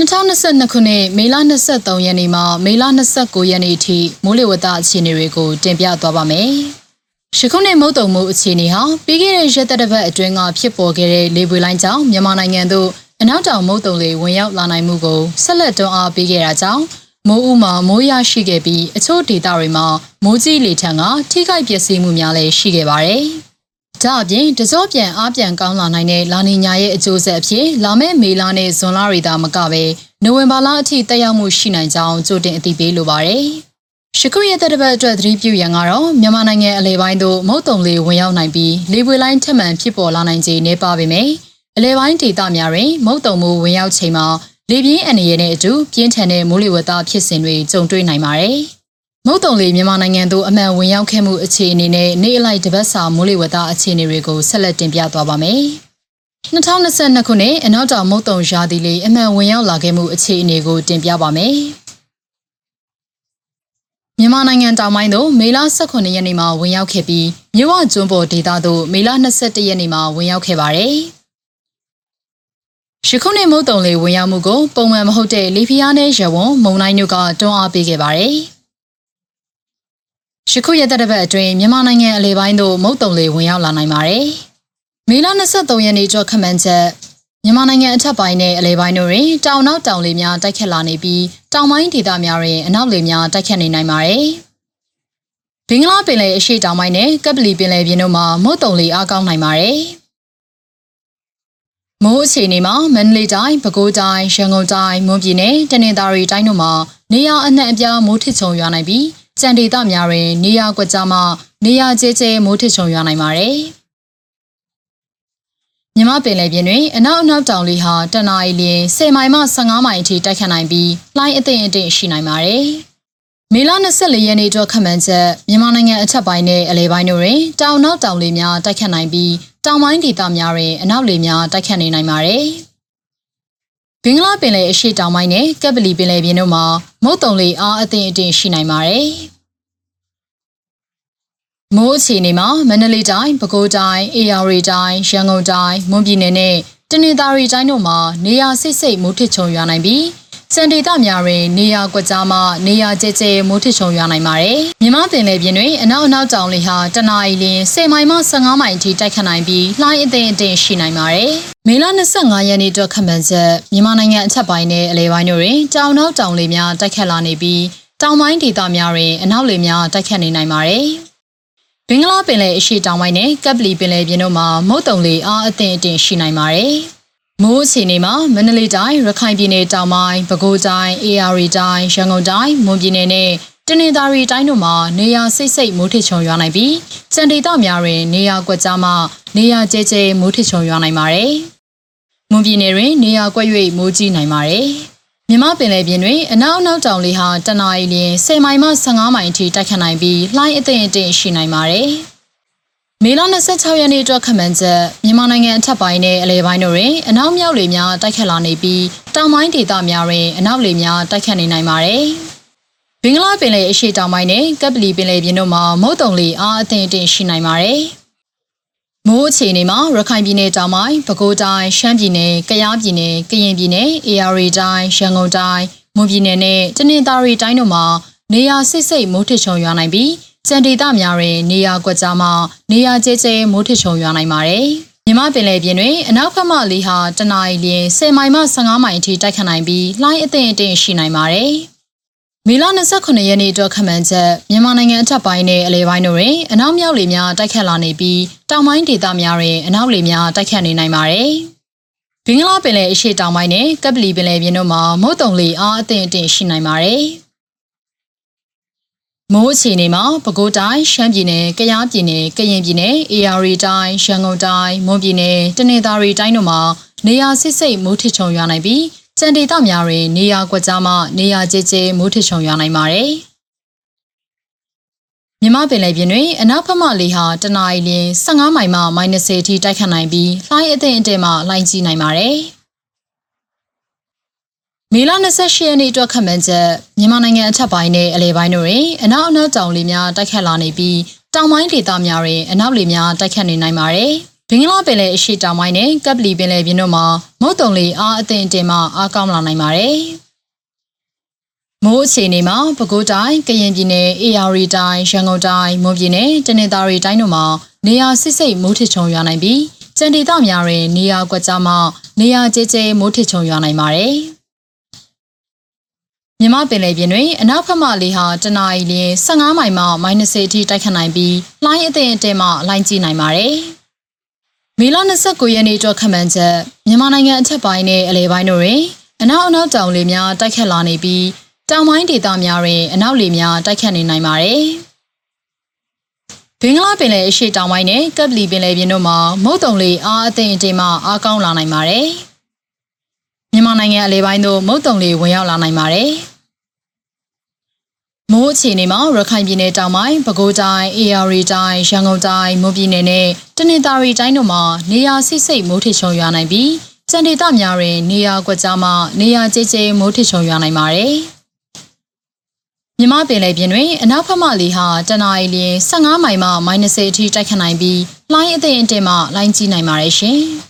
2022ခုနှစ်မေလ23ရက်နေ့မှမေလ29ရက်နေ့အထိမိုးလေဝသအခြေအနေတွေကိုတင်ပြသွားပါမယ်။ရှခုနှစ်မုတ်တုံမှုအခြေအနေဟာပြီးခဲ့တဲ့ရက်သက်တစ်ပတ်အတွင်းကဖြစ်ပေါ်ခဲ့တဲ့လေပွေလိုင်းကြောင့်မြန်မာနိုင်ငံသို့အနောက်တောင်မုတ်တုံလေဝင်ရောက်လာနိုင်မှုကိုဆက်လက်တွန်းအားပေးခဲ့တာကြောင့်မိုးဥမှာမိုးရရှိခဲ့ပြီးအချို့ဒေသတွေမှာမိုးကြီးလေထံကထိခိုက်ပျက်စီးမှုများလည်းရှိခဲ့ပါတယ်။ ဒါအပြင်တစောပြန်အားပြန်ကောင်းလာနိုင်တဲ့လာနီညာရဲ့အကျိုးဆက်အဖြစ်လာမယ့်မေလနဲ့ဇွန်လတွေသာမကပဲနိုဝင်ဘာလအထိတက်ရောက်မှုရှိနိုင်ကြောင်းကြိုတင်အသိပေးလိုပါတယ်။ရှခုရဲ့တက်တပတ်အတွက်သတိပြုရန်ကတော့မြန်မာနိုင်ငံအလဲပိုင်းသို့မုတ်တုံလေးဝင်ရောက်နိုင်ပြီးလေပွေလိုင်းထက်မှန်ဖြစ်ပေါ်လာနိုင်ခြေနေပါပေမယ့်အလဲပိုင်းဒေသများတွင်မုတ်တုံမှုဝင်ရောက်ချိန်မှာလေပြင်းအန္တရာယ်နဲ့အတူပြင်းထန်တဲ့မိုးလေဝသဖြစ်စဉ်တွေကြုံတွေ့နိုင်ပါတယ်။ မုတ်တုံလေးမြန်မာနိုင်ငံသို့အမှန်ဝင်ရောက်ခဲ့မှုအခြေအနေနဲ့နေအလိုက်တပတ်စာမိုးလေဝသအခြေအနေတွေကိုဆက်လက်တင်ပြသွားပါမယ်။2022ခုနှစ်အနောက်တောင်မုတ်တုံရာသီလေးအမှန်ဝင်ရောက်လာခဲ့မှုအခြေအနေကိုတင်ပြပါမယ်။မြန်မာနိုင်ငံတောင်ပိုင်းသို့မေလ18ရက်နေ့မှာဝင်ရောက်ခဲ့ပြီးမြဝကျွန်းပေါ်ဒေသသို့မေလ21ရက်နေ့မှာဝင်ရောက်ခဲ့ပါတယ်။ရှခုနှစ်မုတ်တုံလေးဝင်ရောက်မှုကိုပုံမှန်မဟုတ်တဲ့လီဖီယာနဲ့ရဝွန်မုံတိုင်းတို့ကတွန်းအားပေးခဲ့ပါတယ်။ ရှခုရက်သက်တစ်ပတ်အတွင်းမြန်မာနိုင်ငံအလဲပိုင်းသို့မုတ်တုံလေဝင်ရောက်လာနိုင်ပါတယ်။မေလ23ရက်နေ့ကျော်ခမန်းချက်မြန်မာနိုင်ငံအထက်ပိုင်းနဲ့အလဲပိုင်းတို့တွင်တောင်နောက်တောင်လေများတိုက်ခတ်လာနေပြီးတောင်ပိုင်းဒေသများတွင်အနောက်လေများတိုက်ခတ်နေနိုင်ပါတယ်။ဘင်္ဂလားပင်လယ်အရှေ့တောင်ပိုင်းနဲ့ကပ်ပလီပင်လယ်ပြင်တို့မှာမုတ်တုံလေအားကောင်းနိုင်ပါတယ်။မိုးအခြေအနေမှာမန္တလေးတိုင်းပဲခူးတိုင်းရန်ကုန်တိုင်းမွန်ပြည်နယ်တနင်္သာရီတိုင်းတို့မှာနေရာအနှံ့အပြားမိုးထစ်ချုံရွာနိုင်ပြီး ကြံဒေသများတွင် နေရာကွက်ကြားမှနေရာကျဲကျဲမိုးထစ်ချုံရွာနိုင်ပါတယ်။မြမပင်လယ်ပြင်တွင်အနောက်အနောက်တောင်လေဟာတနအီလျင်10မိုင်မှ15မိုင်အထိတိုက်ခတ်နိုင်ပြီးလှိုင်းအသိအသိရှိနိုင်ပါတယ်။မေလ24ရက်နေ့အတွက်ခန့်မှန်းချက်မြန်မာနိုင်ငံအထက်ပိုင်းနဲ့အလဲပိုင်းတို့တွင် တောင်နောက်တောင်လေများတိုက်ခတ်နိုင်ပြီးတောင်ပိုင်းဒေသများတွင်အနောက်လေများတိုက်ခတ်နေနိုင်ပါတယ်။ ဘင်္ဂလားပင်လယ်အရှေ့တောင်ပိုင်းနဲ့ကပ်ပလီပင်လယ်ပြင်တို့မှာမုတ်တုံလေအားအသင့်အတင်ရှိနိုင်ပါတယ်။မိုးအခြေအနေမှာမန္တလေးတိုင်းပဲခူးတိုင်းအေရရီတိုင်းရန်ကုန်တိုင်းမွန်ပြည်နယ်နဲ့တနင်္သာရီတိုင်းတို့မှာနေရာစိတ်စိတ်မိုးထစ်ချုံရွာနိုင်ပြီး စံဒေသများတွင် နေရာကွက်ကြားမှနေရာကျဲကျဲမိုးထစ်ချုံရွာနိုင်ပါတယ်။မြမပင်လယ်ပြင်တွင်အနောက်အနောက်တောင်လေဟာတနအီလရင်10မိုင်မှ15မိုင်အထိတိုက်ခတ်နိုင်ပြီးလှိုင်းအသင်အတင်ရှိနိုင်ပါတယ်။မေလ25ရက်နေ့အတွက်ခန့်မှန်းချက်မြန်မာနိုင်ငံအထက်ပိုင်းနဲ့အလဲပိုင်းတို့တွင်တောင်နောက်တောင်လေများတိုက်ခတ်လာနေပြီးတောင်ပိုင်းဒေသများတွင်အနောက်လေများတိုက်ခတ်နေနိုင်ပါတယ်။ဘင်္ဂလားပင်လယ်အရှေ့တောင်ပိုင်းနဲ့ကပ်ပလီပင်လယ်ပြင်တို့မှာမုတ်တုံလေအားအသင့်အတင်ရှိနိုင်ပါတယ်။ မိုးအခြေအနေမှာမန္တလေးတိုင်းရခိုင်ပြည်နယ်တောင်ပိုင်းပဲခူးတိုင်းအေရရီတိုင်းရန်ကုန်တိုင်းမွန်ပြည်နယ်နဲ့တနင်္သာရီတိုင်းတို့မှာနေရာစိတ်စိတ်မိုးထစ်ချုံရွာနိုင်ပြီးစံဒေသများတွင် နေရာကွက်ကြားမှနေရာကျဲကျဲမိုးထစ်ချုံရွာနိုင်ပါတယ်။မွန်ပြည်နယ်တွင် နေရာကွက်၍မိုးကြီးနိုင်ပါတယ်။မြမပင်လယ်ပြင်တွင်အနောက်အနောက်တောင်လေဟာတနအီလရင်10မိုင်မှ15မိုင်အထိတိုက်ခတ်နိုင်ပြီးလှိုင်းအသင့်အင့်ရှိနိုင်ပါတယ်။ မေလ26ရက်နေ့အတွက်ခန့်မှန်းချက်မြန်မာနိုင်ငံအထက်ပိုင်းနဲ့အလယ်ပိုင်းတို့တွင်အနောက်မြောက်လေများတိုက်ခတ်လာနေပြီးတောင်ပိုင်းဒေသများတွင်အနောက်လေများတိုက်ခတ်နေနိုင်ပါတယ်။ဘင်္ဂလားပင်လယ်အရှေ့တောင်ပိုင်းနဲ့ကပ်ပလီပင်လယ်ပြင်တို့မှာမုတ်တုံလေအားအသင့်အင့်ရှိနိုင်ပါတယ်။မိုးအခြေအနေမှာရခိုင်ပြည်နယ်တောင်ပိုင်းပဲခူးတိုင်းရှမ်းပြည်နယ်ကယားပြည်နယ်ကရင်ပြည်နယ်အေရီတိုင်းရန်ကုန်တိုင်းမွန်ပြည်နယ်နဲ့တနင်္သာရီတိုင်းတို့မှာနေရာစိတ်စိတ်မိုးထစ်ချုံရွာနိုင်ပြီး ကြံဒေသများတွင် နေရာကွက်ကြားမှနေရာကျဲကျဲမိုးထစ်ချုံရွာနိုင်ပါတယ်။မြမပင်လယ်ပြင်တွင်အနောက်ဘက်မှလေဟာတနအီလျင်10မိုင်မှ15မိုင်အထိတိုက်ခတ်နိုင်ပြီးလှိုင်းအသင့်အင့်ရှိနိုင်ပါတယ်။မေလ29ရက်နေ့အတွက်ခန့်မှန်းချက်မြန်မာနိုင်ငံအထက်ပိုင်းနဲ့အလဲပိုင်းတို့တွင်အနောက်မြောက်လေများတိုက်ခတ်လာနေပြီးတောင်ပိုင်းဒေသများတွင်အနောက်လေများတိုက်ခတ်နေနိုင်ပါတယ်။ဘင်္ဂလားပင်လယ်အရှေ့တောင်ပိုင်းနဲ့ကပ်ပလီပင်လယ်ပြင်တို့မှာမုတ်တုံလေအားအသင့်အင့်ရှိနိုင်ပါတယ်။ မိုးအခြေအနေမှာပဲခူးတိုင်းရှမ်းပြည်နယ်ကယားပြည်နယ်ကရင်ပြည်နယ်အေရီတိုင်းရန်ကုန်တိုင်းမွန်ပြည်နယ်တနင်္သာရီတိုင်းတို့မှာနေရာစစ်စိတ်မိုးထစ်ချုံရွာနိုင်ပြီးကြံဒေသများတွင်နေရာကွက်ကြားမှနေရာကျကျမိုးထချုံရွာနိုင်ပါတယ်။မြမပင်လယ်ပြင်တွင်အနောက်ဘက်မှလေဟာတနအီလရင်15မိုင်မှ -30 အထိတိုက်ခတ်နိုင်ပြီးလှိုင်းအသင့်အတင့်မှလှိုင်းကြီးနိုင်ပါတယ်။ မေလ28ရက်နေ့အတွက်ခန့်မှန်းချက်မြန်မာနိုင်ငံအထက်ပိုင်းနဲ့အလယ်ပိုင်းတို့တွင်အနောက်အနောက်တောင်လေများတိုက်ခတ်လာနေပြီးတောင်ပိုင်းဒေသများတွင်အနောက်လေများတိုက်ခတ်နေနိုင်ပါတယ်။ဘင်္ဂလားပင်လယ်အရှေ့တောင်ပိုင်းနဲ့ကပ်ပလီပင်လယ်ပြင်တို့မှာမုတ်တုံလေအားအသင့်အတင်မှအားကောင်းလာနိုင်ပါတယ်။မိုးအခြေအနေမှာပဲခူးတိုင်း၊ကရင်ပြည်နယ်၊အေရရီတိုင်း၊ရန်ကုန်တိုင်း၊မွန်ပြည်နယ်၊တနင်္သာရီတိုင်းတို့မှာနေရာစစ်စိတ်မိုးထစ်ချုံရွာနိုင်ပြီးကြံဒေသများတွင်နေရာကွက်ကြားမှနေရာကျဲကျဲမိုးထစ်ချုံရွာနိုင်ပါတယ်။ မြမပင်လယ်ပြင်တွင်အနောက်ဘက်မှလေဟာတနအီလရင်15မိုင်မှ -30 အထိတိုက်ခတ်နိုင်ပြီးလှိုင်းအသင့်အတဲမှလှိုင်းကြီးနိုင်ပါတယ်။မေလ29ရက်နေ့အတွက်ခန့်မှန်းချက်မြန်မာနိုင်ငံအထက်ပိုင်းနဲ့အလယ်ပိုင်းတို့တွင်အနောက်အနောက်တောင်လေများတိုက်ခတ်လာနေပြီးတောင်ပိုင်းဒေသများတွင်အနောက်လေများတိုက်ခတ်နေနိုင်ပါတယ်။ဘင်္ဂလားပင်လယ်အရှေ့တောင်ပိုင်းနဲ့ကပ်ပလီပင်လယ်ပြင်တို့မှာမုတ်တုံလေအားအသင့်အတဲမှအားကောင်းလာနိုင်ပါတယ်။မြန်မာနိုင်ငံအလယ်ပိုင်းသို့မုတ်တုံလေဝင်ရောက်လာနိုင်ပါတယ်။ မိုးအခြေအနေမှာရခိုင်ပြည်နယ်တောင်ပိုင်းပဲခူးတိုင်းအေရီတိုင်းရန်ကုန်တိုင်းမွန်ပြည်နယ်နဲ့တနင်္သာရီတိုင်းတို့မှာနေရာစိတ်စိတ်မိုးထစ်ချုံရွာနိုင်ပြီးစံဒေသများတွင်နေရာကွက်ကြားမှနေရာကျဲကျဲမိုးထစ်ချုံရွာနိုင်ပါတယ်။မြမပင်လယ်ပြင်တွင်အနောက်ဘက်မှလေဟာတနအီလရင်15မိုင်မှ -30 အထိတိုက်ခတ်နိုင်ပြီးလှိုင်းအသင့်အတင်မှလှိုင်းကြီးနိုင်ပါတယ်ရှင်။